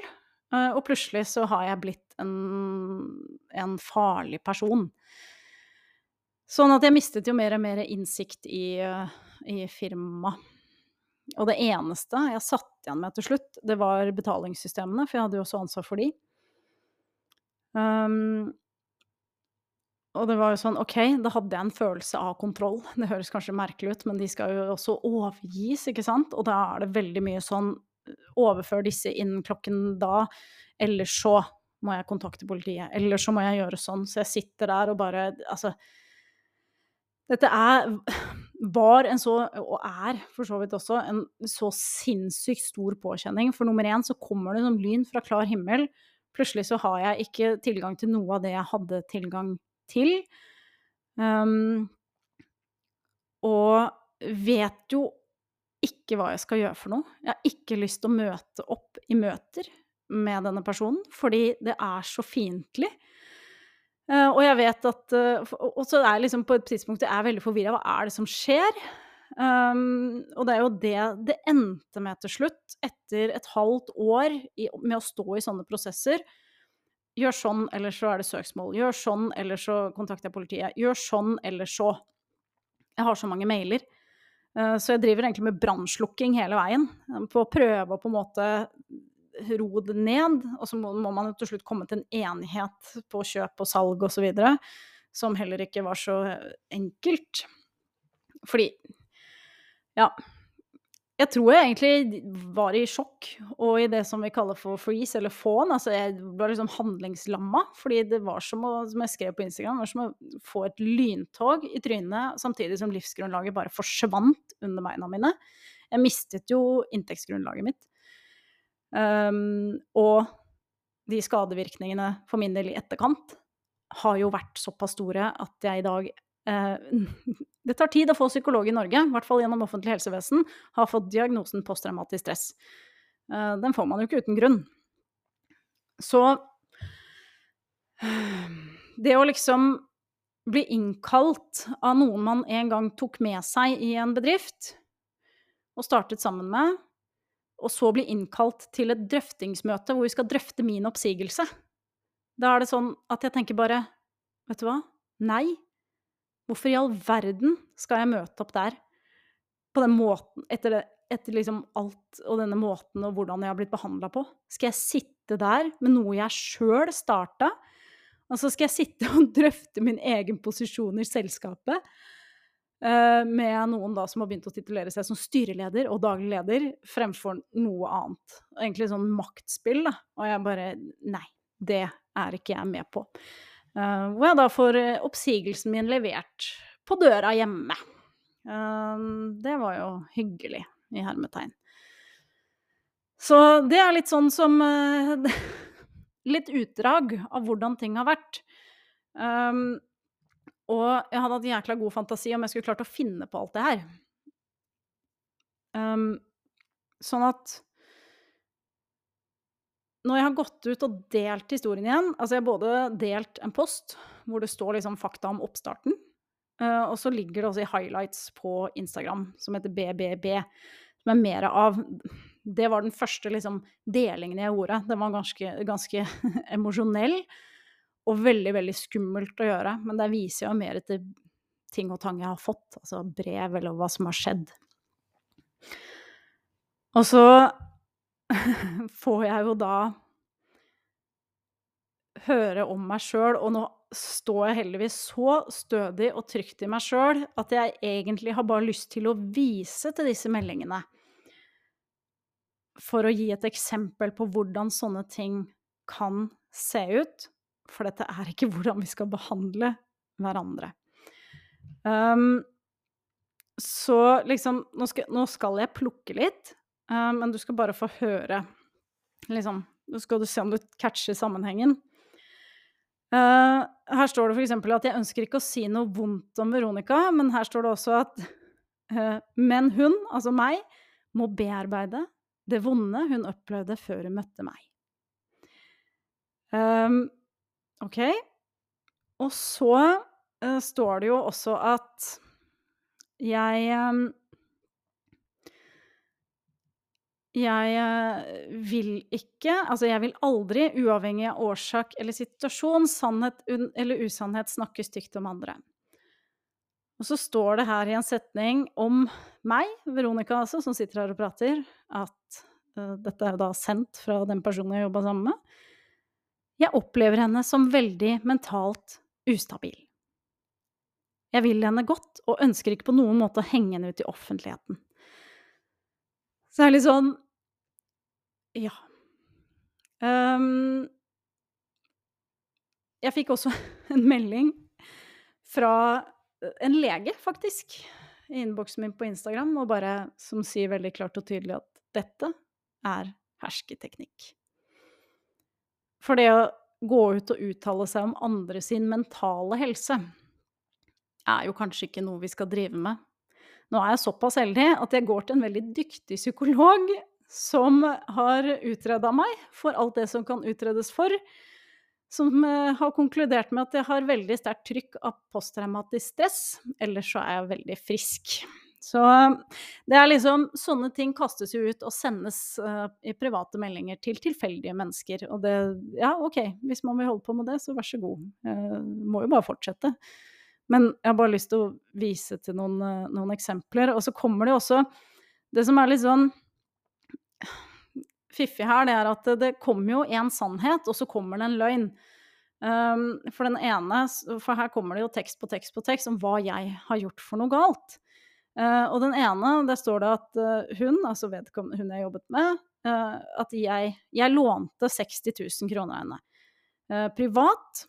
Uh, og plutselig så har jeg blitt en, en farlig person. Sånn at jeg mistet jo mer og mer innsikt i uh, i firmaet. Og det eneste jeg satt igjen med til slutt, det var betalingssystemene, for jeg hadde jo også ansvar for de. Um, og det var jo sånn, OK, da hadde jeg en følelse av kontroll. Det høres kanskje merkelig ut, men de skal jo også overgis, ikke sant? Og da er det veldig mye sånn Overfør disse innen klokken da, eller så må jeg kontakte politiet. Eller så må jeg gjøre sånn. Så jeg sitter der og bare Altså Dette er var en så, og er for så vidt også, en så sinnssykt stor påkjenning. For nummer én så kommer det som lyn fra klar himmel. Plutselig så har jeg ikke tilgang til noe av det jeg hadde tilgang til. Um, og vet jo ikke hva jeg skal gjøre for noe. Jeg har ikke lyst til å møte opp i møter med denne personen, fordi det er så fiendtlig. Uh, og jeg vet at uh, Og så er jeg liksom på et tidspunkt jeg er veldig forvirra. Hva er det som skjer? Um, og det er jo det det endte med til slutt, etter et halvt år i, med å stå i sånne prosesser. Gjør sånn, eller så er det søksmål. Gjør sånn, eller så kontakter jeg politiet. Gjør sånn, eller så. Jeg har så mange mailer. Uh, så jeg driver egentlig med brannslukking hele veien. På å prøve å på en måte ro det ned, og så må, må man jo til slutt komme til en enighet på kjøp og salg osv., som heller ikke var så enkelt. Fordi Ja. Jeg tror jeg egentlig var i sjokk, og i det som vi kaller for freeze, eller fawn. Altså jeg var liksom handlingslamma, fordi det var som å, som jeg skrev på Instagram, var som å få et lyntog i trynet, samtidig som livsgrunnlaget bare forsvant under beina mine. Jeg mistet jo inntektsgrunnlaget mitt. Um, og de skadevirkningene for min del i etterkant har jo vært såpass store at jeg i dag eh, Det tar tid å få psykolog i Norge, i hvert fall gjennom offentlig helsevesen, har fått diagnosen posttraumatisk stress. Eh, den får man jo ikke uten grunn. Så det å liksom bli innkalt av noen man en gang tok med seg i en bedrift, og startet sammen med, og så bli innkalt til et drøftingsmøte hvor vi skal drøfte min oppsigelse. Da er det sånn at jeg tenker bare Vet du hva? Nei. Hvorfor i all verden skal jeg møte opp der på den måten, etter, det, etter liksom alt og denne måten og hvordan jeg har blitt behandla på? Skal jeg sitte der med noe jeg sjøl starta, og så skal jeg sitte og drøfte min egen posisjon i selskapet? Uh, med noen da som har begynt å titulere seg som styreleder og daglig leder fremfor noe annet. Egentlig sånn maktspill, da. Og jeg bare Nei, det er ikke jeg med på. Uh, hvor jeg da får eh, oppsigelsen min levert på døra hjemme. Uh, det var jo hyggelig, i hermetegn. Så det er litt sånn som Litt utdrag av hvordan ting har vært. Um, og jeg hadde hatt jækla god fantasi om jeg skulle klart å finne på alt det her. Um, sånn at når jeg har gått ut og delt historien igjen Altså, jeg har både delt en post hvor det står liksom fakta om oppstarten, uh, og så ligger det også i highlights på Instagram som heter BBB, som er mer av Det var den første liksom delingen jeg gjorde. Den var ganske, ganske emosjonell og veldig, veldig skummelt å gjøre. Men det viser jo mer til ting og tang jeg har fått, altså brev eller hva som har skjedd. Og så får jeg jo da høre om meg sjøl, og nå står jeg heldigvis så stødig og trygt i meg sjøl at jeg egentlig har bare lyst til å vise til disse meldingene. For å gi et eksempel på hvordan sånne ting kan se ut. For dette er ikke hvordan vi skal behandle hverandre. Um, så liksom nå skal, nå skal, jeg plukke litt, um, men du skal bare få høre. Liksom, nå skal du se om du catcher sammenhengen. Uh, her står det f.eks. at jeg ønsker ikke å si noe vondt om Veronica, men her står det også at uh, Men hun, altså meg, må bearbeide det vonde hun opplevde før hun møtte meg. Um, OK. Og så uh, står det jo også at jeg um, jeg eh, vil ikke Altså, jeg vil aldri, uavhengig av årsak eller situasjon, sannhet eller usannhet, snakke stygt om andre. Og så står det her i en setning om meg, Veronica altså, som sitter her og prater, at uh, dette er jo da sendt fra den personen jeg jobba sammen med. Jeg opplever henne som veldig mentalt ustabil. Jeg vil henne godt og ønsker ikke på noen måte å henge henne ut i offentligheten. Så det er litt sånn Ja. Um, jeg fikk også en melding fra en lege, faktisk, i innboksen min på Instagram, og bare, som sier veldig klart og tydelig at dette er hersketeknikk. For det å gå ut og uttale seg om andre sin mentale helse er jo kanskje ikke noe vi skal drive med nå er jeg såpass heldig at jeg går til en veldig dyktig psykolog som har utreda meg for alt det som kan utredes for. Som uh, har konkludert med at jeg har veldig sterkt trykk av posttraumatisk stress. Ellers så er jeg veldig frisk. Så det er liksom Sånne ting kastes jo ut og sendes uh, i private meldinger til tilfeldige mennesker. Og det Ja, OK, hvis man vil holde på med det, så vær så god. Uh, må jo bare fortsette. Men jeg har bare lyst til å vise til noen, uh, noen eksempler. Og så kommer det også Det som er litt sånn fiffig her, det er at det, det kommer jo en sannhet, og så kommer det en løgn. Um, for den ene For her kommer det jo tekst på tekst på tekst om hva jeg har gjort for noe galt. Uh, og den ene, der står det at uh, hun, altså vedkommende hun jeg jobbet med, uh, at jeg, jeg lånte 60 000 kroner av henne. privat.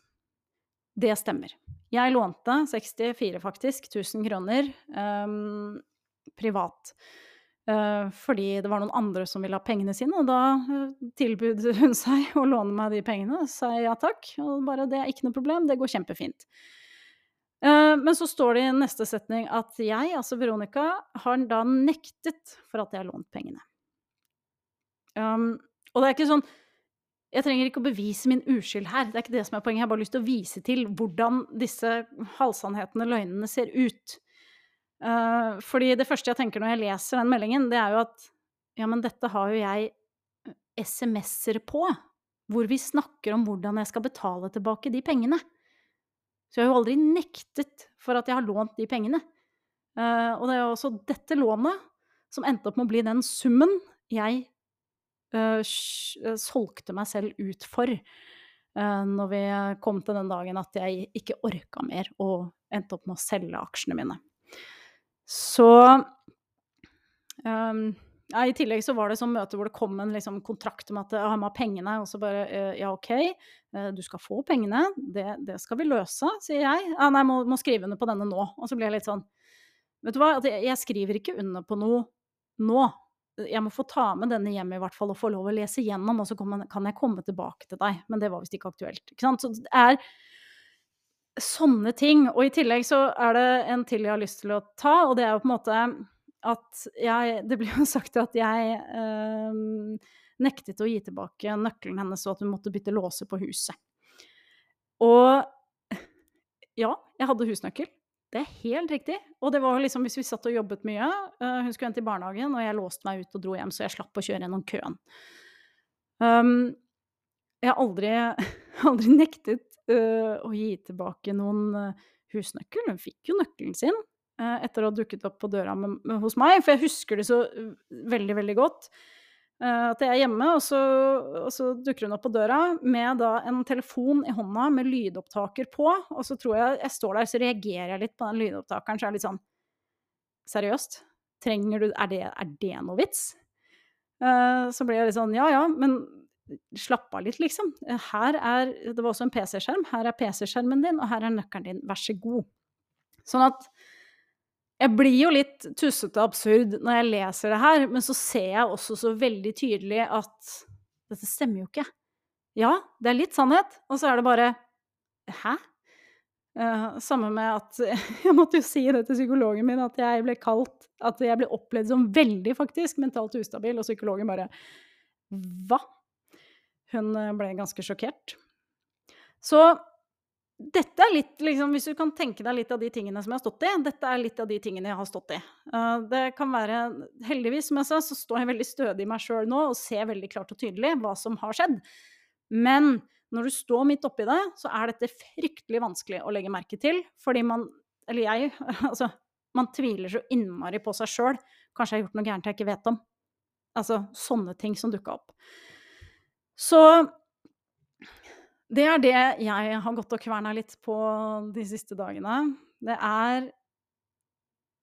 Det stemmer. Jeg lånte 64, faktisk, 1000 kroner um, privat. Uh, fordi det var noen andre som ville ha pengene sine, og da uh, tilbød hun seg å låne meg de pengene. Og sa ja takk, og bare det er ikke noe problem, det går kjempefint. Uh, men så står det i neste setning at jeg, altså Veronica, har da nektet for at jeg har lånt pengene. Um, og det er ikke sånn jeg trenger ikke å bevise min uskyld her, det er ikke det som er poenget. Jeg har bare lyst til å vise til hvordan disse halvsannhetene, løgnene, ser ut. Uh, fordi det første jeg tenker når jeg leser den meldingen, det er jo at ja, men dette har jo jeg eh, SMS-er på, hvor vi snakker om hvordan jeg skal betale tilbake de pengene. Så jeg har jo aldri nektet for at jeg har lånt de pengene. Uh, og det er jo også dette lånet som endte opp med å bli den summen jeg uh, solgte meg selv ut for uh, når vi kom til den dagen at jeg ikke orka mer og endte opp med å selge aksjene mine. Så um, ja, I tillegg så var det sånn møte hvor det kom en liksom, kontrakt om at jeg har pengene, og så bare Ja, OK, du skal få pengene, det, det skal vi løse, sier jeg. Ja, nei, må, må skrive under på denne nå. Og så blir jeg litt sånn Vet du hva, jeg skriver ikke under på noe nå jeg må få ta med denne hjem i hvert fall og få lov å lese gjennom, og så kan jeg komme tilbake til deg. Men det var visst ikke aktuelt. Ikke sant? Så det er sånne ting. Og i tillegg så er det en til jeg har lyst til å ta, og det er jo på en måte at jeg Det blir jo sagt at jeg eh, nektet å gi tilbake nøkkelen hennes, og at hun måtte bytte låse på huset. Og ja, jeg hadde husnøkkel. Det er helt riktig. Og det var liksom hvis vi satt og jobbet mye uh, Hun skulle hente i barnehagen, og jeg låste meg ut og dro hjem, så jeg slapp å kjøre gjennom køen. Um, jeg har aldri, aldri nektet uh, å gi tilbake noen husnøkkel. Hun fikk jo nøkkelen sin etter å ha dukket opp på døra med, med, hos meg, for jeg husker det så uh, veldig, veldig godt. Eh, at jeg er hjemme, og så, og så, dukker hun opp på døra med da en telefon i hånda med lydopptaker på. Og så tror jeg jeg står der, så reagerer jeg litt på den lydopptakeren. Så jeg er litt sånn Seriøst? Trenger du Er det, er det noe vits? Uh, så blir jeg litt sånn Ja ja, men slapp av litt, liksom. Her er Det var også en PC-skjerm. Her er PC-skjermen din, og her er nøkkelen din. Vær så god. Sånn at jeg blir jo litt tussete og absurd når jeg leser det her, men så ser jeg også så veldig tydelig at dette stemmer jo ikke. Ja, det er litt sannhet, og så er det bare Hæ? Uh, samme med at Jeg måtte jo si det til psykologen min, at jeg ble kalt At jeg ble opplevd som veldig, faktisk, mentalt ustabil, og psykologen bare Hva? Hun eh, ble ganske sjokkert. Så dette er litt, liksom, hvis du kan tenke deg litt av de tingene som jeg har stått i, dette er litt av de tingene jeg har stått i. Uh, det kan være Heldigvis, som jeg sa, så står jeg veldig stødig i meg sjøl nå og ser veldig klart og tydelig hva som har skjedd. Men når du står midt oppi det, så er dette fryktelig vanskelig å legge merke til, fordi man Eller jeg, altså Man tviler så innmari på seg sjøl. Kanskje jeg har gjort noe gærent jeg ikke vet om. Altså sånne ting som dukka opp. Så det er det jeg har gått og kverna litt på de siste dagene. Det er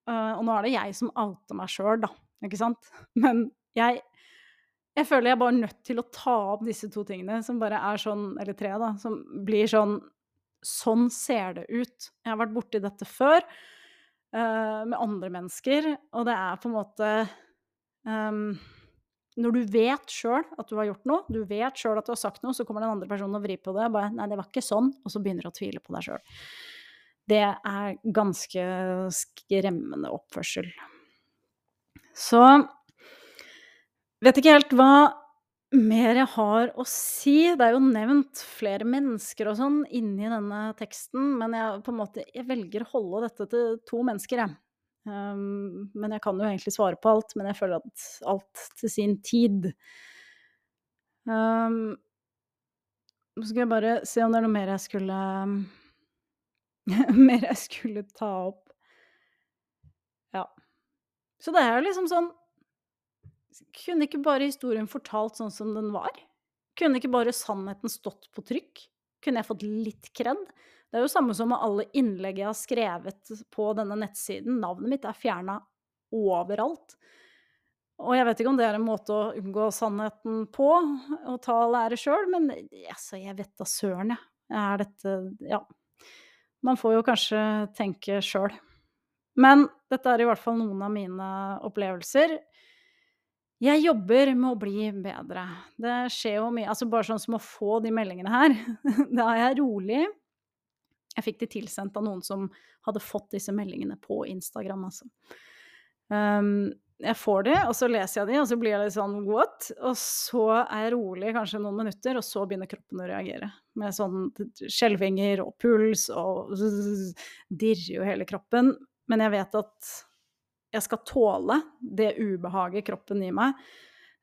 øh, Og nå er det jeg som outer meg sjøl, da, ikke sant? Men jeg jeg føler jeg er bare nødt til å ta opp disse to tingene, som bare er sånn Eller tre, da. Som blir sånn Sånn ser det ut. Jeg har vært borti dette før uh, med andre mennesker, og det er på en måte um, når du vet sjøl at du har gjort noe, du vet sjøl at du har sagt noe, så kommer den andre personen og vrir på det bare 'Nei, det var ikke sånn', og så begynner du å tvile på deg sjøl. Det er ganske skremmende oppførsel. Så vet ikke helt hva mer jeg har å si. Det er jo nevnt flere mennesker og sånn inni denne teksten, men jeg, måte, jeg velger å holde dette til to mennesker, jeg. Um, men jeg kan jo egentlig svare på alt, men jeg føler at alt til sin tid. Um, så skal jeg bare se om det er noe mer jeg skulle Mer jeg skulle ta opp. Ja. Så det er jo liksom sånn Kunne ikke bare historien fortalt sånn som den var? Kunne ikke bare sannheten stått på trykk? Kunne jeg fått litt kred? Det er jo samme som med alle innlegg jeg har skrevet på denne nettsiden. Navnet mitt er fjerna overalt. Og jeg vet ikke om det er en måte å unngå sannheten på, å ta lære sjøl, men altså, jeg vet da søren, jeg. Er dette Ja. Man får jo kanskje tenke sjøl. Men dette er i hvert fall noen av mine opplevelser. Jeg jobber med å bli bedre. Det skjer jo mye Altså bare sånn som å få de meldingene her. Da er jeg rolig. Jeg fikk de tilsendt av noen som hadde fått disse meldingene på Instagram, altså. Um, jeg får de, og så leser jeg de, og så blir jeg litt sånn what? Og så er jeg rolig kanskje noen minutter, og så begynner kroppen å reagere. Med sånn skjelvinger og puls og dirrer jo hele kroppen. Men jeg vet at jeg skal tåle det ubehaget kroppen gir meg,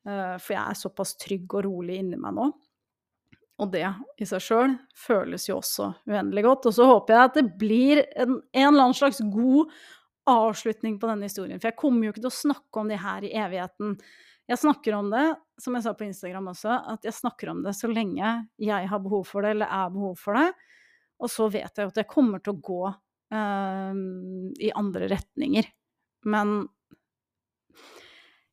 uh, for jeg er såpass trygg og rolig inni meg nå. Og det i seg sjøl føles jo også uendelig godt. Og så håper jeg at det blir en, en, eller annen slags god avslutning på denne historien. For jeg kommer jo ikke til å snakke om det her i evigheten. Jeg snakker om det, som jeg sa på Instagram også, at jeg snakker om det så lenge jeg har behov for det, eller er behov for det. Og så vet jeg jo at jeg kommer til å gå øh, i andre retninger. Men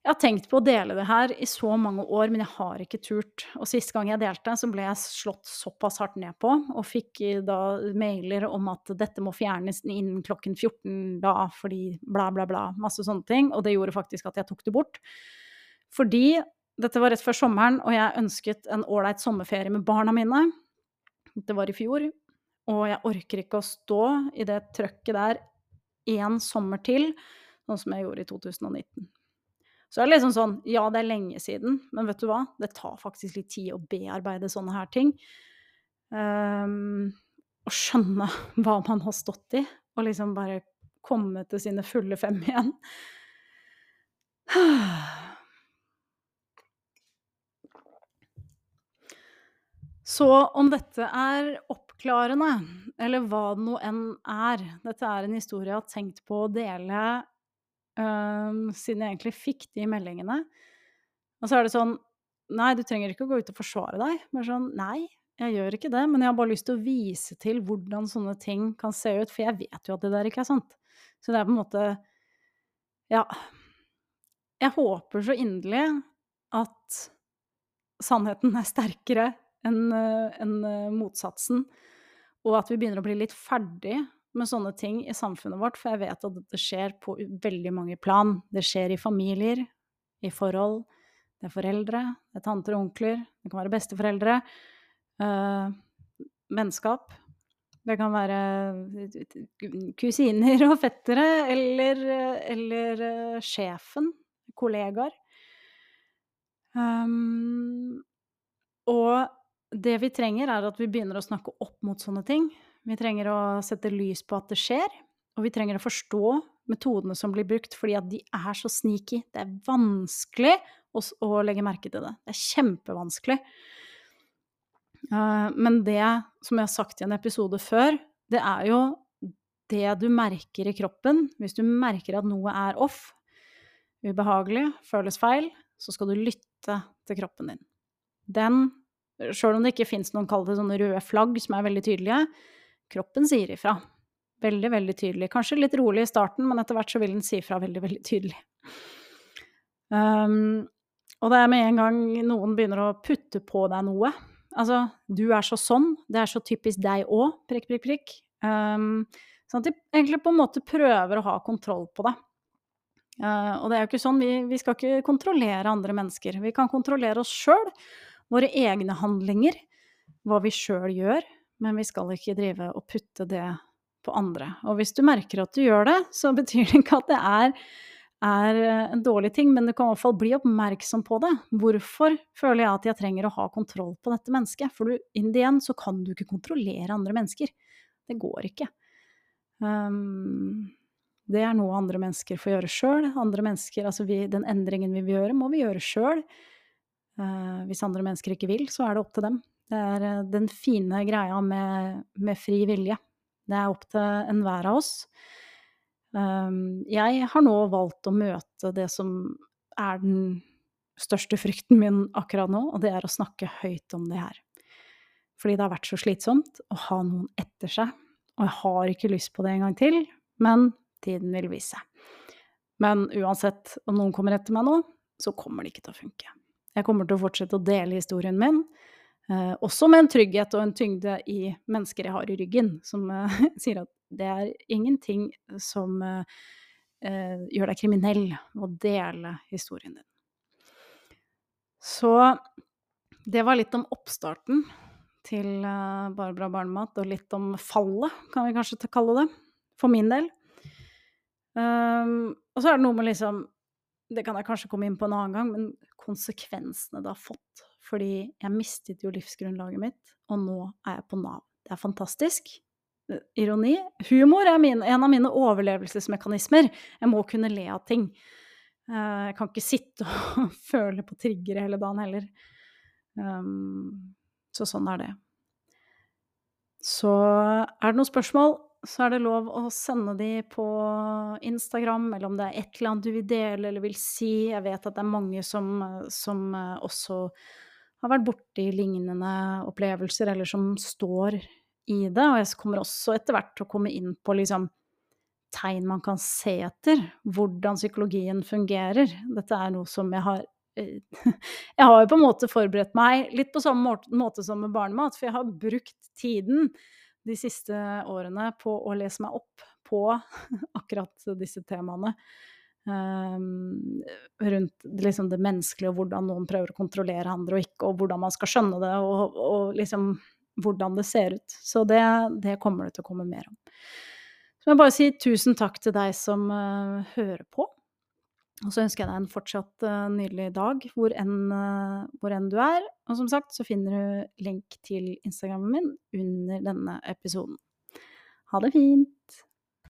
jeg har tenkt på å dele det her i så mange år, men jeg har ikke turt. Og sist gang jeg delte, så ble jeg slått såpass hardt ned på, og fikk da mailer om at dette må fjernes innen klokken 14 da, fordi bla, bla, bla. Masse sånne ting. Og det gjorde faktisk at jeg tok det bort. Fordi dette var rett før sommeren, og jeg ønsket en ålreit sommerferie med barna mine. Det var i fjor. Og jeg orker ikke å stå i det trøkket der én sommer til, sånn som jeg gjorde i 2019. Så det er liksom sånn Ja, det er lenge siden, men vet du hva? Det tar faktisk litt tid å bearbeide sånne her ting. Um, skjønne hva man har stått i, og liksom bare komme til sine fulle fem igjen. Så om dette er oppklarende eller hva det nå enn er. Dette er en historie jeg har tenkt på å dele um, siden jeg egentlig fikk de meldingene. Og så er det sånn Nei, du trenger ikke å gå ut og forsvare deg. Men sånn Nei, jeg gjør ikke det. Men jeg har bare lyst til å vise til hvordan sånne ting kan se ut. For jeg vet jo at det der ikke er sant. Så det er på en måte Ja. Jeg håper så inderlig at sannheten er sterkere enn en motsatsen, og at vi begynner å bli litt ferdig med sånne ting i samfunnet vårt, for jeg vet at det skjer på veldig mange plan. Det skjer i familier, i forhold, det er foreldre, det er tanter og onkler, det kan være besteforeldre, øh, vennskap. Det kan være kusiner og fettere, eller, eller uh, sjefen, kollegaer. Um, og det vi trenger, er at vi begynner å snakke opp mot sånne ting. Vi trenger å sette lys på at det skjer, og vi trenger å forstå metodene som blir brukt, fordi at de er så sneaky. Det er vanskelig å, å legge merke til det. Det er kjempevanskelig. Uh, men det, som jeg har sagt i en episode før, det er jo det du merker i kroppen. Hvis du merker at noe er off, ubehagelig, føles feil, så skal du lytte til kroppen din. Den, sjøl om det ikke fins noen kalte sånne røde flagg som er veldig tydelige, kroppen sier ifra. Veldig, veldig tydelig. Kanskje litt rolig i starten, men etter hvert så vil den si ifra veldig, veldig tydelig. Um, og det er med en gang noen begynner å putte på deg noe. Altså, du er så sånn, det er så typisk deg òg, prikk, prikk, prikk. Um, sånn at de egentlig på en måte prøver å ha kontroll på det. Uh, og det er jo ikke sånn, vi, vi, skal ikke kontrollere andre mennesker. Vi kan kontrollere oss sjøl, våre egne handlinger, hva vi sjøl gjør, men vi skal ikke drive og putte det på andre. Og hvis du merker at du gjør det, så betyr det ikke at det er, er en dårlig ting, men du kan i hvert fall bli oppmerksom på det. Hvorfor føler jeg at jeg trenger å ha kontroll på dette mennesket? For du, in the så kan du ikke kontrollere andre mennesker. Det går ikke. Um, det er noe andre mennesker får gjøre sjøl. Altså den endringen vi vil gjøre, må vi gjøre sjøl. Uh, hvis andre mennesker ikke vil, så er det opp til dem. Det er uh, den fine greia med, med, fri vilje. Det er opp til enhver av oss. Um, jeg har nå valgt å møte det som er den største frykten min akkurat nå, og det er å snakke høyt om det her. Fordi det har vært så slitsomt å ha noen etter seg, og jeg har ikke lyst på det en gang til, men tiden vil vise. Men uansett om noen kommer etter meg nå, så kommer det ikke til å funke. Jeg kommer til å fortsette å dele historien min, eh, også med en trygghet og en tyngde i mennesker jeg har i ryggen, som eh, sier at det er ingenting som eh, eh, gjør deg kriminell å dele historien din. Så det var litt om oppstarten til eh, Barbara Barnemat, og litt om fallet, kan vi kanskje kalle det, for min del. Um, og så er det noe med liksom Det kan jeg kanskje komme inn på en annen gang, men konsekvensene det har fått. Fordi jeg mistet jo livsgrunnlaget mitt, og nå er jeg på Nav. Det er fantastisk. Ironi. Humor er min, en av mine overlevelsesmekanismer. Jeg må kunne le av ting. Uh, jeg kan ikke sitte og føle på triggere hele dagen heller. Um, så sånn er det. Så er det noen spørsmål, så er det lov å sende de på Instagram, eller om det er et eller annet du vil dele eller vil si. Jeg vet at det er mange som, som også har vært borti lignende opplevelser, eller som står i det. Og jeg kommer også etter hvert til å komme inn på liksom tegn man kan se etter, hvordan psykologien fungerer. Dette er noe som jeg har eh, Jeg har jo på en måte forberedt meg litt på samme måte som med barnemat, for jeg har brukt tiden de siste årene på å lese meg opp på akkurat disse temaene. Um, rundt liksom det menneskelige og hvordan noen prøver å kontrollere andre og ikke, og hvordan man skal skjønne det, og, og liksom hvordan det ser ut. Så det, det, kommer det til å komme mer om. Så må jeg bare si tusen takk til deg som uh, hører på. Og så ønsker jeg deg en fortsatt uh, nydelig dag hvor enn, uh, hvor enn, du er. Og som sagt så finner du link til Instagrammen min under denne episoden. Ha det fint!